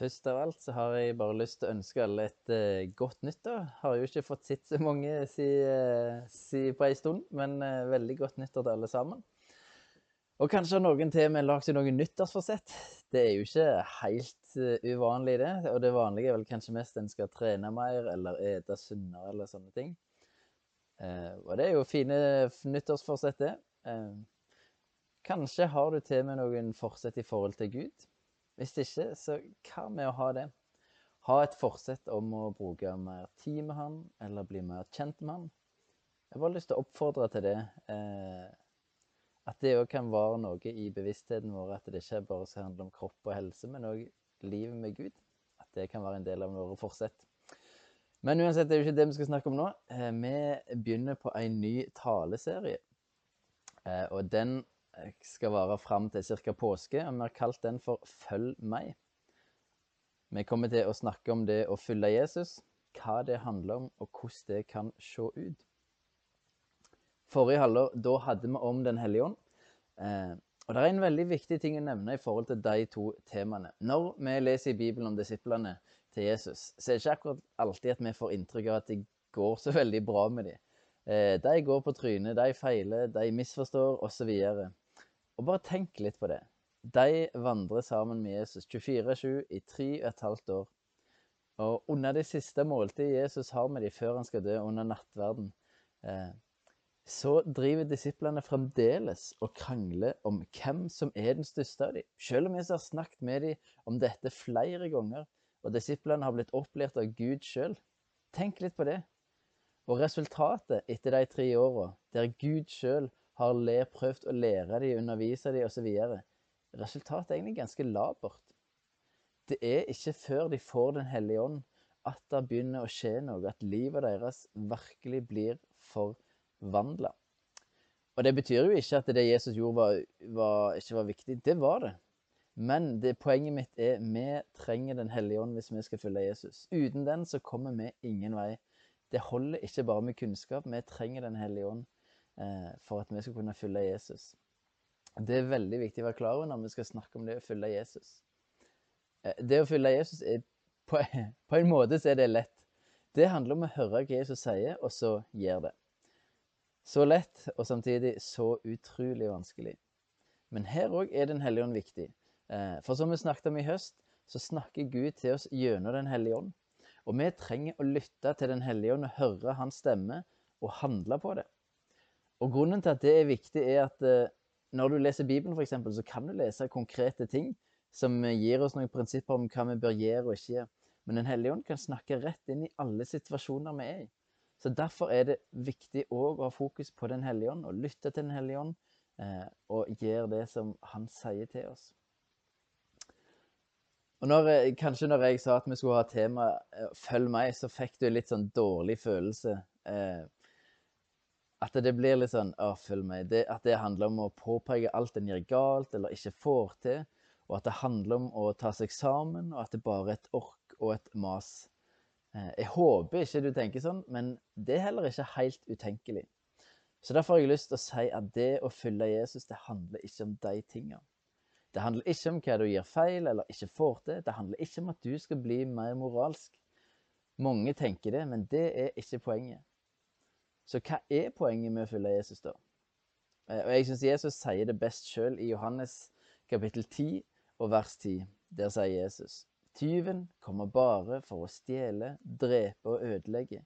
Først av alt så har jeg bare lyst til å ønske alle et uh, godt nyttår. Har jo ikke fått sett så mange si, uh, si på ei stund, men uh, veldig godt nyttår til alle sammen. Og kanskje har noen til med lagd seg noen nyttårsforsett. Det er jo ikke helt uh, uvanlig, det. Og det vanlige er vel kanskje mest en skal trene mer eller ete sunnere eller sånne ting. Og det er jo fine nyttårsforsett, det. Kanskje har du til med noen forsett i forhold til Gud. Hvis ikke, så hva med å ha det? Ha et forsett om å bruke mer tid med han, eller bli mer kjent med han. Jeg har bare lyst til å oppfordre til det. Eh, at det òg kan være noe i bevisstheten vår, at det ikke bare skal handle om kropp og helse, men òg livet med Gud. At det kan være en del av våre forsett. Men uansett, det er jo ikke det vi skal snakke om nå. Eh, vi begynner på en ny taleserie. Eh, og den skal vare fram til ca. påske, og vi har kalt den for Følg meg. Vi kommer til å snakke om det å følge Jesus, hva det handler om, og hvordan det kan se ut. Forrige halvår, da hadde vi om Den hellige ånd. Eh, og det er en veldig viktig ting å nevne i forhold til de to temaene. Når vi leser i Bibelen om disiplene til Jesus, så er det ikke akkurat alltid at vi får inntrykk av at det går så veldig bra med dem. Eh, de går på trynet, de feiler, de misforstår osv. Og bare tenk litt på det. De vandrer sammen med Jesus 24-7 i tre og et halvt år. Og under det siste måltidet Jesus har med dem før han skal dø, under nattverden, eh, så driver disiplene fremdeles og krangler om hvem som er den største av dem. Selv om Jesus har snakket med dem om dette flere ganger, og disiplene har blitt opplært av Gud sjøl. Tenk litt på det. Og resultatet etter de tre åra, der Gud sjøl har le, prøvd å lære dem, undervise dem osv., resultatet er egentlig ganske labert. Det er ikke før de får Den hellige ånd at det begynner å skje noe, at livet deres virkelig blir forvandla. Og det betyr jo ikke at det Jesus gjorde var, var, ikke var viktig. Det var det. Men det, poenget mitt er vi trenger Den hellige ånd hvis vi skal følge Jesus. Uten den så kommer vi ingen vei. Det holder ikke bare med kunnskap. Vi trenger Den hellige ånd for at vi skal kunne følge Jesus. Det er veldig viktig å være klar over når vi skal snakke om det å følge Jesus. Eh, Det å følge Jesus er på, på en måte så er det lett. Det handler om å høre hva Jesus sier, og så gjør det. Så lett, og samtidig så utrolig vanskelig. Men her òg er Den hellige ånd viktig. Eh, For som vi snakket om i høst, så snakker Gud til oss gjennom Den hellige ånd. Og vi trenger å lytte til Den hellige ånd og høre hans stemme og handle på det. Og grunnen til at det er viktig, er at eh, når du leser Bibelen, eksempel, så kan du lese konkrete ting som eh, gir oss noen prinsipper om hva vi bør gjøre og ikke gjøre. Men Den hellige ånd kan snakke rett inn i alle situasjoner vi er i. Så Derfor er det viktig òg å ha fokus på Den hellige ånd, og lytte til Den hellige ånd, eh, og gjøre det som Han sier til oss. Og når, Kanskje når jeg sa at vi skulle ha tema 'følg meg', så fikk du en litt sånn dårlig følelse. At det blir litt sånn 'Å, følg meg'. Det, at det handler om å påpeke alt en gjør galt eller ikke får til. Og at det handler om å ta seg sammen, og at det bare er et ork og et mas. Eh, Jeg håper ikke du tenker sånn, men det er heller ikke helt utenkelig. Så derfor har jeg lyst til å si at det å følge Jesus, det handler ikke om de tingene. Det handler ikke om hva du gjør feil eller ikke får til. Det handler ikke om at du skal bli mer moralsk. Mange tenker det, men det er ikke poenget. Så hva er poenget med å følge Jesus, da? Eh, Og jeg syns Jesus sier det best sjøl i Johannes kapittel 10 og vers 10. Der sier Jesus Tyven kommer bare for å stjele, drepe og ødelegge.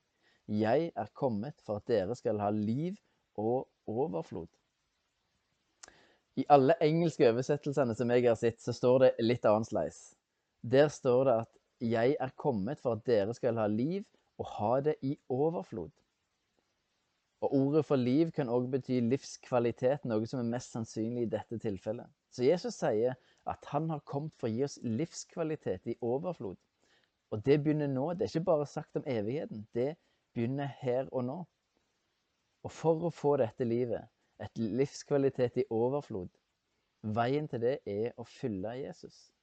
Jeg er kommet for at dere skal ha liv og overflod. I alle engelske oversettelsene som jeg har sett, så står det litt annerledes. Der står det at 'jeg er kommet for at dere skal ha liv og ha det i overflod'. Og ordet for liv kan òg bety livskvalitet, noe som er mest sannsynlig i dette tilfellet. Så Jesus sier at han har kommet for å gi oss livskvalitet i overflod. Og det begynner nå. Det er ikke bare sagt om evigheten. Det begynner her og nå. Og for å få dette livet, et livskvalitet i overflod, veien til det er å fylle Jesus.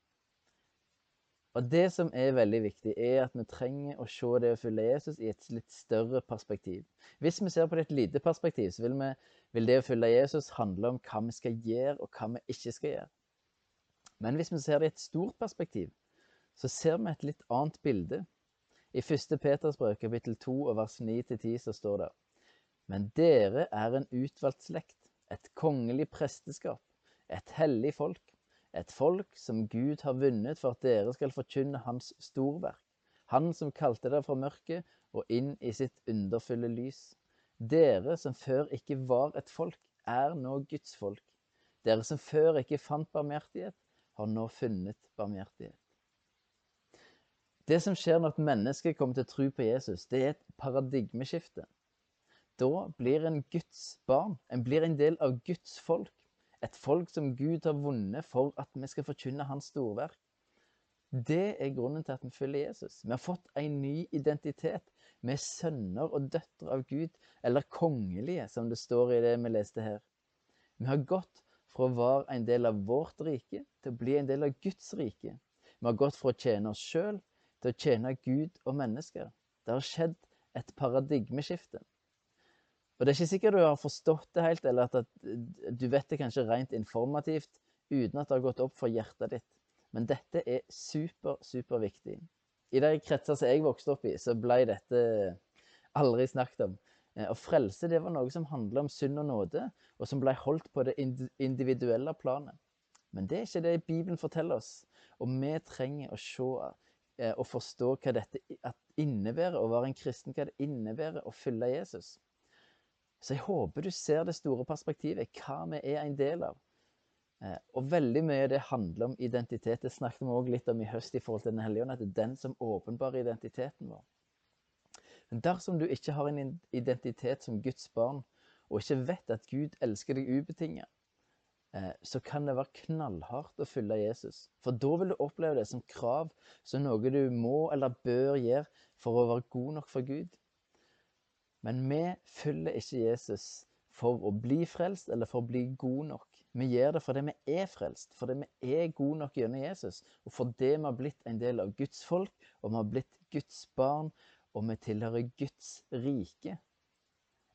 Og det som er veldig viktig, er at vi trenger å se det å følge Jesus i et litt større perspektiv. Hvis vi ser på det i et lite perspektiv, så vil, vi, vil det å følge Jesus handle om hva vi skal gjøre, og hva vi ikke skal gjøre. Men hvis vi ser det i et stort perspektiv, så ser vi et litt annet bilde. I 1. Peters brev, kapittel 2, og vers 9-10, så står det Men dere er en utvalgt slekt, et kongelig presteskap, et hellig folk, et folk som Gud har vunnet for at dere skal forkynne Hans storverk, Han som kalte dere fra mørket og inn i sitt underfulle lys. Dere som før ikke var et folk, er nå Guds folk. Dere som før ikke fant barmhjertighet, har nå funnet barmhjertighet. Det som skjer når et menneske kommer til å tro på Jesus, det er et paradigmeskifte. Da blir en Guds barn. En blir en del av Guds folk. Et folk som Gud har vunnet for at vi skal forkynne hans storverk. Det er grunnen til at vi følger Jesus. Vi har fått en ny identitet. Vi er sønner og døtre av Gud, eller kongelige, som det står i det vi leste her. Vi har gått fra å være en del av vårt rike til å bli en del av Guds rike. Vi har gått fra å tjene oss sjøl til å tjene Gud og mennesker. Det har skjedd et paradigmeskifte. Og Det er ikke sikkert du har forstått det helt, eller at, du vet det kanskje rent informativt uten at det har gått opp for hjertet ditt. Men dette er super, super viktig. I de kretser som jeg vokste opp i, så ble dette aldri snakket om. Eh, og frelse det var noe som handla om synd og nåde, og som ble holdt på det individuelle planet. Men det er ikke det Bibelen forteller oss. Og vi trenger å se eh, og forstå hva dette innebærer å være en kristen, hva det innebærer å følge Jesus. Så jeg håper du ser det store perspektivet, hva vi er en del av. Eh, og veldig mye av det handler om identitet. Det snakket vi òg litt om i høst i forhold til Den hellige ånd, at det er den som åpenbarer identiteten vår. Men dersom du ikke har en identitet som Guds barn, og ikke vet at Gud elsker deg ubetinget, eh, så kan det være knallhardt å følge Jesus. For da vil du oppleve det som krav, som noe du må eller bør gjøre for å være god nok for Gud. Men vi følger ikke Jesus for å bli frelst eller for å bli god nok. Vi gjør det fordi vi er frelst, fordi vi er gode nok gjennom Jesus, og fordi vi har blitt en del av Guds folk, og vi har blitt Guds barn, og vi tilhører Guds rike.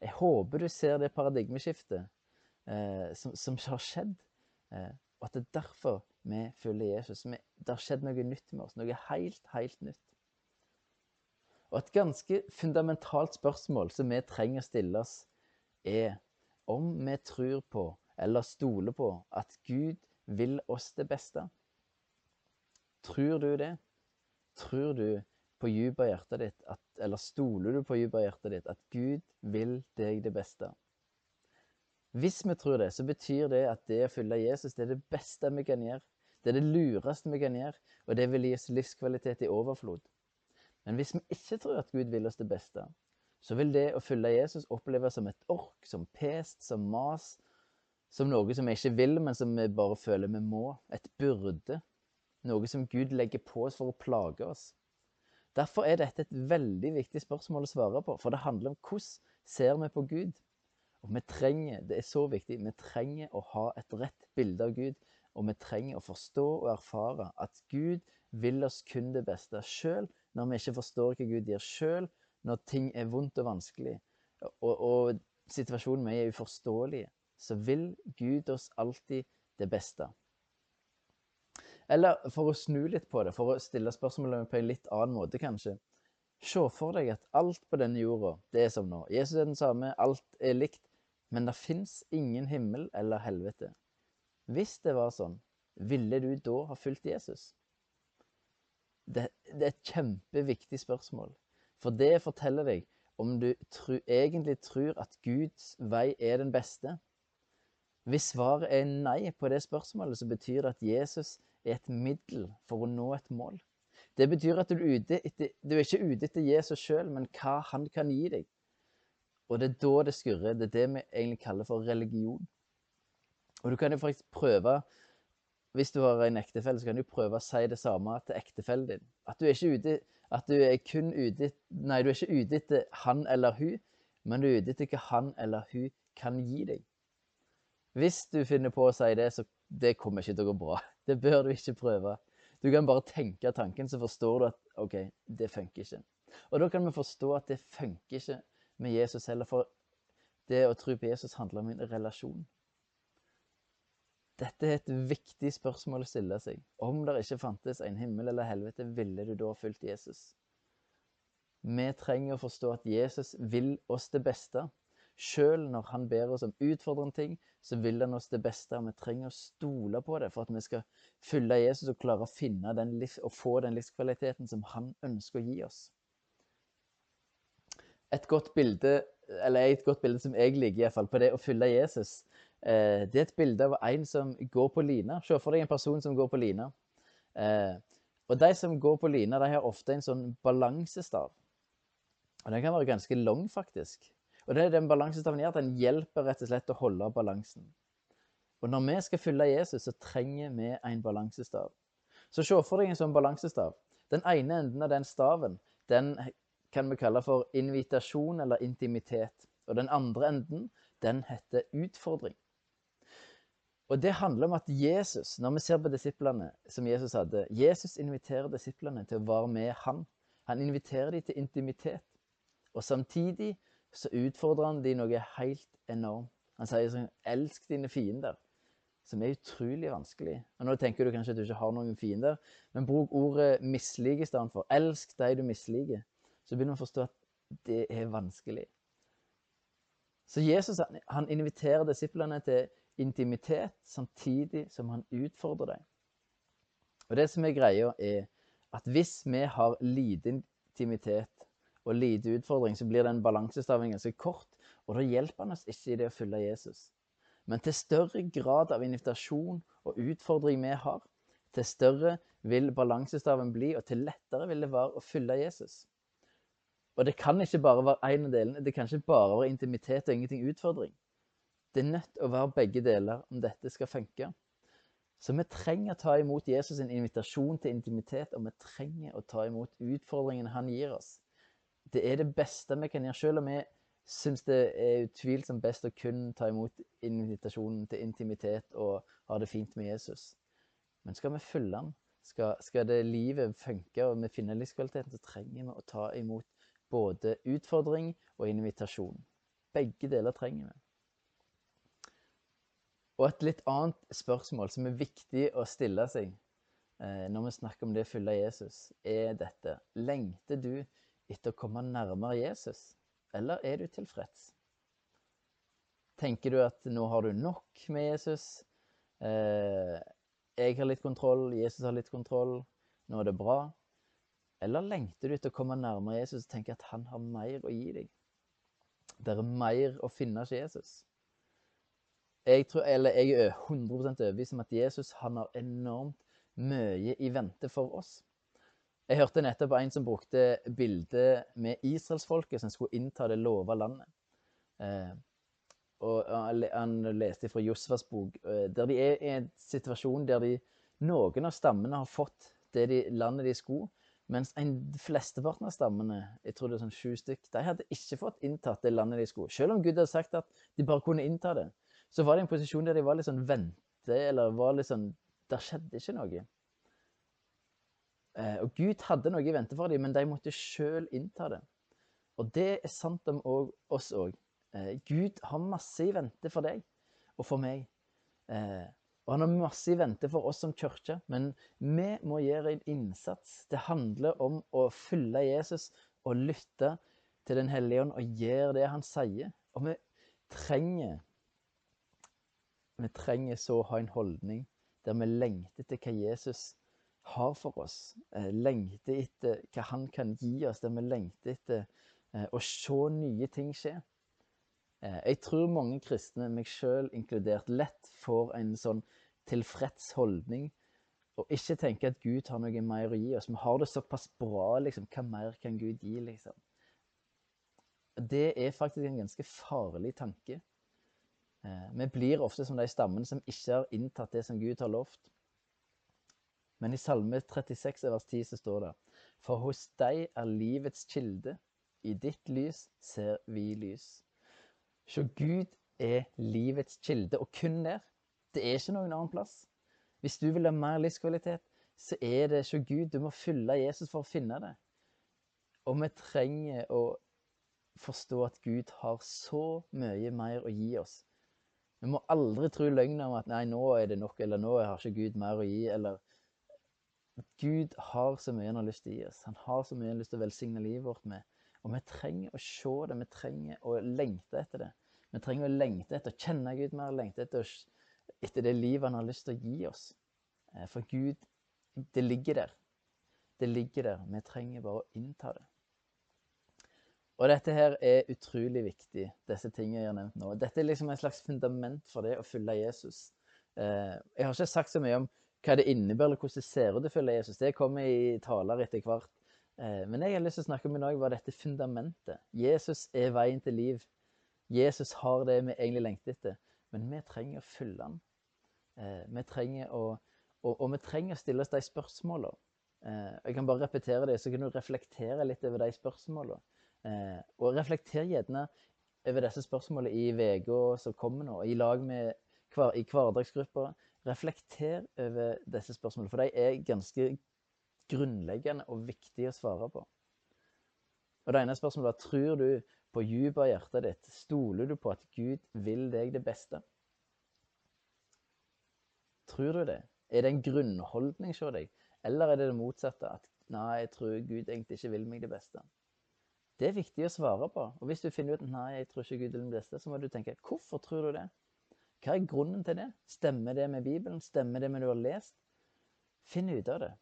Jeg håper du ser det paradigmeskiftet eh, som, som, har skjedd, eh, og at det er derfor vi følger Jesus. Vi, det har skjedd noe nytt med oss, noe helt, helt nytt. Og et ganske fundamentalt spørsmål som vi trenger å stille oss, er om vi tror på eller stoler på at Gud vil oss det beste. Tror du det? Tror du på dypet hjertet ditt, at, eller stoler du på dypet hjertet ditt, at Gud vil deg det beste? Hvis vi tror det, så betyr det at det å følge Jesus det er det beste vi kan gjøre. Det er det lureste vi kan gjøre, og det vil gi oss livskvalitet i overflod. Men hvis vi ikke tror at Gud vil oss det beste, så vil det å følge Jesus oppleves som et ork, som pest, som mas, som noe som vi ikke vil, men som vi bare føler vi må. Et byrde. Noe som Gud legger på oss for å plage oss. Derfor er dette et veldig viktig spørsmål å svare på, for det handler om hvordan ser vi på Gud? Og vi trenger, det er så viktig, vi trenger å ha et rett bilde av Gud. Og vi trenger å forstå og erfare at Gud vil oss kun det beste. Sjøl når vi ikke forstår hva Gud gjør. Sjøl når ting er vondt og vanskelig, og, og situasjonen vi er uforståelig, så vil Gud oss alltid det beste. Eller for å snu litt på det, for å stille spørsmålet på en litt annen måte, kanskje. Se for deg at alt på denne jorda, det er som nå. Jesus er den samme, alt er likt. Men det fins ingen himmel eller helvete. Hvis det var sånn, ville du da ha fulgt Jesus? Det, det er et kjempeviktig spørsmål. For det forteller deg om du tru, egentlig tror at Guds vei er den beste. Hvis svaret er nei på det spørsmålet, så betyr det at Jesus er et middel for å nå et mål. Det betyr at du er, ute etter, du er ikke ute etter Jesus sjøl, men hva han kan gi deg. Og det er da det skurrer. Det er det vi egentlig kaller for religion. Og du kan jo faktisk prøve Hvis du har en ektefelle, så kan du prøve å si det samme til ektefellen din. At du er ikke ute at du er kun ute Nei, du er ikke ute etter han eller hun, men du er ute etter hva han eller hun kan gi deg. Hvis du finner på å si det, så det kommer ikke til å gå bra. Det bør du ikke prøve. Du kan bare tenke tanken, så forstår du at OK, det funker ikke. Og da kan vi forstå at det funker ikke med Jesus heller, for det å tro på Jesus handler om en relasjon. Dette er et viktig spørsmål å stille seg. Om det ikke fantes en himmel eller helvete, ville du da fulgt Jesus? Vi trenger å forstå at Jesus vil oss det beste. Selv når han ber oss om utfordrende ting, så vil han oss det beste. og Vi trenger å stole på det for at vi skal følge Jesus og klare å finne den livs og få den livskvaliteten som han ønsker å gi oss. Et godt bilde, eller et godt bilde som jeg liker i hvert fall, på det å følge Jesus, det er et bilde av en som går på lina. Se for deg en person som går på lina. Eh, og de som går på lina, de har ofte en sånn balansestav. Og den kan være ganske lang, faktisk. Og det den balansestaven gjør, den hjelper rett og slett å holde balansen. Og når vi skal følge Jesus, så trenger vi en balansestav. Så se for deg en sånn balansestav. Den ene enden av den staven, den kan vi kalle for invitasjon eller intimitet. Og den andre enden, den heter utfordring. Og det handler om at Jesus, når vi ser på disiplene som Jesus hadde Jesus inviterer disiplene til å være med han. Han inviterer dem til intimitet. Og samtidig så utfordrer han dem noe helt enormt. Han sier sånn Elsk dine fiender. Som er utrolig vanskelig. Og Nå tenker du kanskje at du ikke har noen fiender, men bruk ordet mislike istedenfor. Elsk de du misliker. Så begynner vi å forstå at det er vanskelig. Så Jesus han inviterer disiplene til intimitet samtidig som han utfordrer deg. Og det som er greia, er at hvis vi har lite intimitet og lite utfordring, så blir den balansestaven ganske kort, og da hjelper han oss ikke i det å følge Jesus. Men til større grad av invitasjon og utfordring vi har, til større vil balansestaven bli, og til lettere vil det være å følge Jesus. Og det kan ikke bare være én av delene. Det kan ikke bare være intimitet og ingenting utfordring. Det er nødt til å være begge deler om dette skal funke. Så vi trenger å ta imot Jesus' sin invitasjon til intimitet, og vi trenger å ta imot utfordringene han gir oss. Det er det beste vi kan gjøre, selv om vi syns det er utvilsomt best å kun ta imot invitasjonen til intimitet og ha det fint med Jesus. Men skal vi følge han, skal, skal det livet funke og vi finner livskvaliteten, så trenger vi å ta imot både utfordring og invitasjon. Begge deler trenger vi. Og et litt annet spørsmål som er viktig å stille seg eh, når vi snakker om det å følge Jesus, er dette. Lengter du etter å komme nærmere Jesus, eller er du tilfreds? Tenker du at nå har du nok med Jesus? Eh, jeg har litt kontroll, Jesus har litt kontroll, nå er det bra? Eller lengter du etter å komme nærmere Jesus og tenker at han har mer å gi deg? Det er mer å finne hos Jesus. Jeg, tror, jeg er 100% overbevist om at Jesus han har enormt mye i vente for oss. Jeg hørte nettopp en som brukte bildet med israelsfolket som skulle innta det lova landet. Eh, og Han leste fra Josfas bok, eh, der de er i en situasjon der de, noen av stammene har fått det de, landet de skulle, mens en flesteparten av stammene, jeg tror det er sånn sju stykk, de hadde ikke fått inntatt det landet de skulle. Selv om Gud hadde sagt at de bare kunne innta det så var det en posisjon der de var litt sånn vente, eller var litt sånn Der skjedde ikke noe. Eh, og Gud hadde noe i vente for dem, men de måtte sjøl innta det. Og det er sant om oss òg. Eh, Gud har masse i vente for deg og for meg. Eh, og han har masse i vente for oss som kirke, men vi må gjøre en innsats. Det handler om å følge Jesus og lytte til Den hellige ånd og gjøre det han sier. Og vi trenger vi trenger så å ha en holdning der vi lengter etter hva Jesus har for oss. Eh, lengter etter hva han kan gi oss, der vi lengter etter eh, å se nye ting skje. Eh, jeg tror mange kristne, meg sjøl inkludert, lett får en sånn tilfreds holdning og ikke tenker at Gud har noe mer å gi oss. Vi har det såpass bra, liksom. Hva mer kan Gud gi, liksom? Det er faktisk en ganske farlig tanke. Eh, vi blir ofte som de stammene som ikke har inntatt det som Gud har lovt. Men i Salme 36 vers 10 så står det For hos deg er livets kilde, i ditt lys ser vi lys. Så Gud er livets kilde, og kun der. Det er ikke noen annen plass. Hvis du vil ha mer livskvalitet, så er det ikke Gud. Du må følge Jesus for å finne det. Og vi trenger å forstå at Gud har så mye mer å gi oss Vi må aldri tro løgnen om at nei, nå er det nok, eller nå har ikke Gud mer å gi, eller Gud har så mye han har lyst til å gi oss. Han har så mye han har lyst til å velsigne livet vårt med. Og vi trenger å se det, vi trenger å lengte etter det. Vi trenger å lengte etter å kjenne Gud mer, lengte etter, etter det livet han har lyst til å gi oss. Eh, for Gud, det ligger der. Det ligger der. Vi trenger bare å innta det. Og dette her er utrolig viktig, disse tingene jeg har nevnt nå. Dette er liksom et slags fundament for det å følge Jesus. Eh, jeg har ikke sagt så mye om hva det innebærer, eller hvordan det ser ut å følge Jesus. Det kommer i taler etter hvert. Eh, men jeg har lyst til å snakke om i dag var dette fundamentet. Jesus er veien til liv. Jesus har det vi egentlig lengter etter. Men vi trenger å følge han. Eh, vi trenger å, og, og vi trenger å stille oss de spørsmålene. Jeg kan bare repetere det, så kan du reflektere litt over de spørsmålene. Og reflekter gjerne over disse spørsmålene i uka som kommer nå, i lag med i hverdagsgrupper. Reflekter over disse spørsmålene, for de er ganske grunnleggende og viktige å svare på. Og Det ene spørsmålet er tror du på dypet av hjertet ditt, stoler du på at Gud vil deg det beste? Tror du det? Er det en grunnholdning hos deg, eller er det det motsatte? At nei, jeg tror Gud egentlig ikke vil meg det beste. Det er viktig å svare på. Og hvis du finner ut nei, jeg tror ikke Gud er den beste, så må du tenke hvorfor tror du det? Hva er grunnen til det? Stemmer det med Bibelen? Stemmer det med du har lest? Finn ut av det.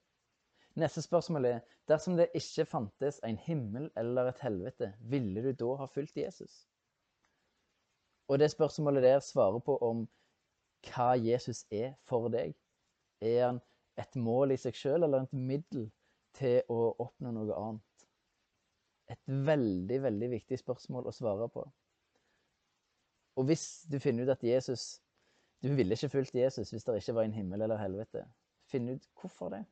Neste spørsmål er dersom det ikke fantes en himmel eller et helvete, ville du da ha fulgt Jesus? Og det spørsmålet der svarer på om hva Jesus er for deg. Er han et mål i seg sjøl eller et middel til å oppnå noe annet? Et veldig, veldig viktig spørsmål å svare på. Og hvis du finner ut at Jesus Du ville ikke fulgt Jesus hvis det ikke var en himmel eller helvete. Finn ut hvorfor det.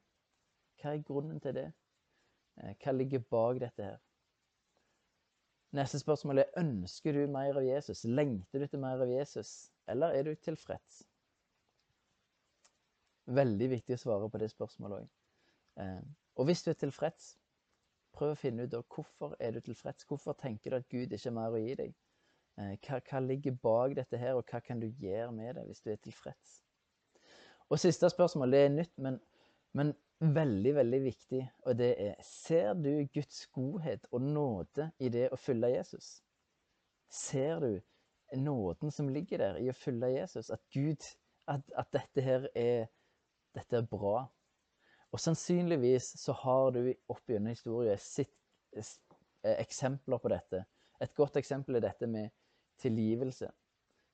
Hva er grunnen til det? Eh, hva ligger bak dette her? Neste spørsmål er ønsker du mer av Jesus. Lengter du til mer av Jesus, eller er du tilfreds? Veldig viktig å svare på det spørsmålet òg. Eh, og hvis du er tilfreds, prøv å finne ut hvorfor er du tilfreds. Hvorfor tenker du at Gud ikke er mer å gi deg? Eh, hva, hva, ligger bak dette her, og hva kan du gjøre med det hvis du er tilfreds? Og siste spørsmål, det er nytt, men, men veldig, veldig viktig, og det er Ser du Guds godhet og nåde i det å følge Jesus? Ser du nåden som ligger der i å følge Jesus? At Gud At, at dette her er Dette er bra. Og sannsynligvis så har du opp gjennom historien sett eh, eksempler på dette. Et godt eksempel er dette med tilgivelse.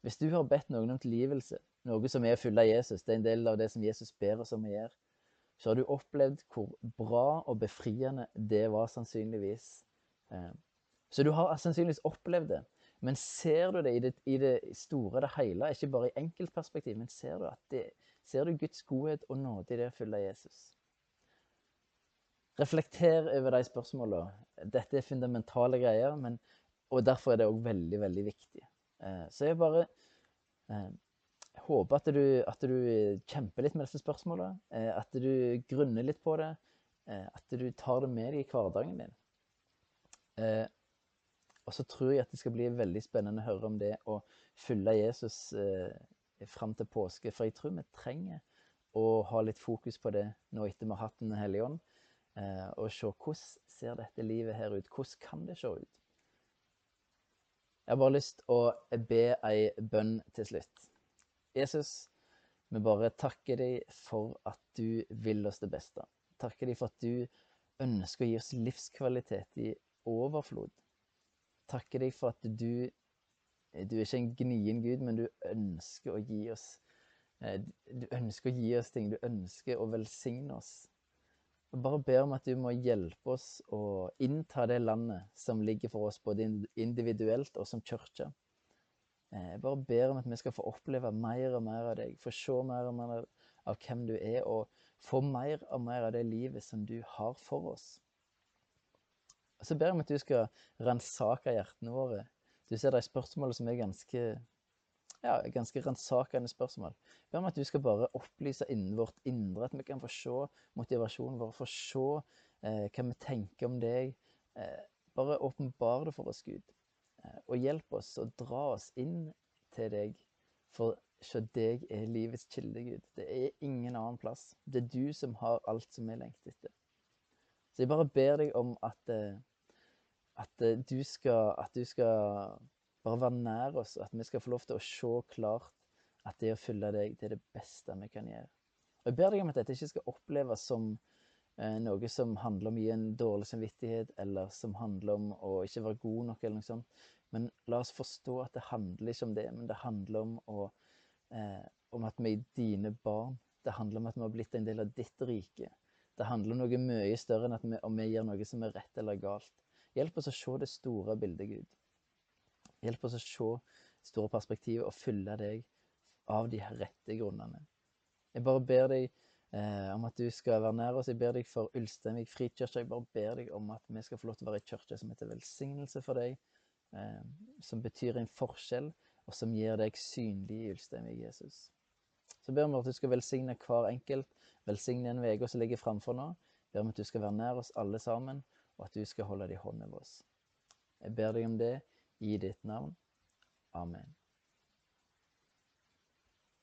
Hvis du har bedt noen om tilgivelse, noe som er full av Jesus, det er en del av det som Jesus ber oss om å gjøre, så har du opplevd hvor bra og befriende det var sannsynligvis. Eh, så du har sannsynligvis opplevd det. Men ser du det i det, i det store det hele, ikke bare i enkeltperspektiv, men ser du, det, ser du Guds godhet og nåde i det å følge Jesus? Reflekter over de spørsmålene. Dette er fundamentale greier, men og derfor er det òg veldig, veldig viktig. Eh, så jeg bare eh, håper at du, at du, kjemper litt med disse spørsmålene. Eh, at du grunner litt på det. At du tar det med deg i hverdagen din. Og så tror jeg at det skal bli veldig spennende å høre om det å følge Jesus fram til påske. For jeg tror vi trenger å ha litt fokus på det nå etter vi har hatt Den hellige ånd. Og se hvordan ser dette livet her ut? Hvordan kan det se ut? Jeg har bare lyst å be ei bønn til slutt. Jesus, vi bare takker deg for at du vil oss det beste. Takker deg for at du ønsker å gi oss livskvalitet i overflod. Takker deg for at du Du er ikke en gnien Gud, men du ønsker å gi oss eh, Du ønsker å gi oss ting. Du ønsker å velsigne oss. Jeg bare ber om at du må hjelpe oss å innta det landet som ligger for oss, både individuelt og som kirke. Eh, jeg bare ber om at vi skal få oppleve mer og mer av deg, få se mer og mer av hvem du er, og få mer og mer av det livet som du har for oss. Og så ber jeg om at du skal ransake hjertene våre. Du ser de spørsmålene som er ganske ja, ganske ransakende spørsmål. Ber om at du skal bare opplyse innen vårt indre, at vi kan få se motivasjonen vår, få se eh, hva vi tenker om deg. Eh, bare åpenbar det for oss, Gud. Eh, og hjelp oss å dra oss inn til deg For se deg er livets kilde, Gud. Det er ingen annen plass. Det er du som har alt som vi lengter etter. Så jeg bare ber deg om at, eh, at, eh, du skal, at du skal bare være nær oss, at vi skal få lov til å se klart at det å følge deg, det er det beste vi kan gjøre. Og Jeg ber deg om at dette ikke skal oppleves som eh, noe som handler om å gi en dårlig samvittighet, eller som handler om å ikke være god nok, eller noe sånt. Men la oss forstå at det handler ikke om det, men det handler om, å, eh, om at vi er dine barn. Det handler om at vi har blitt en del av ditt rike. Det handler om noe mye større enn vi, om vi gjør noe som er rett eller galt. Hjelp oss å se det store bildet, Gud. Hjelp oss å se store perspektivet og fylle deg av de rette grunnene. Jeg bare ber deg eh, om at du skal være nær oss. Jeg ber deg for Ulsteinvik frikirke. Jeg bare ber deg om at vi skal få lov til å være i kirke som heter velsignelse for deg eh, som betyr en forskjell, og som gjør deg synlig i Ulsteinvik, Jesus. Så ber vi at du skal velsigne hver enkelt, velsigne en uke som ligger framfor nå. Ber om at du skal være nær oss alle sammen, og at du skal holde det i hånd over oss. Jeg ber deg om det i ditt navn. Amen.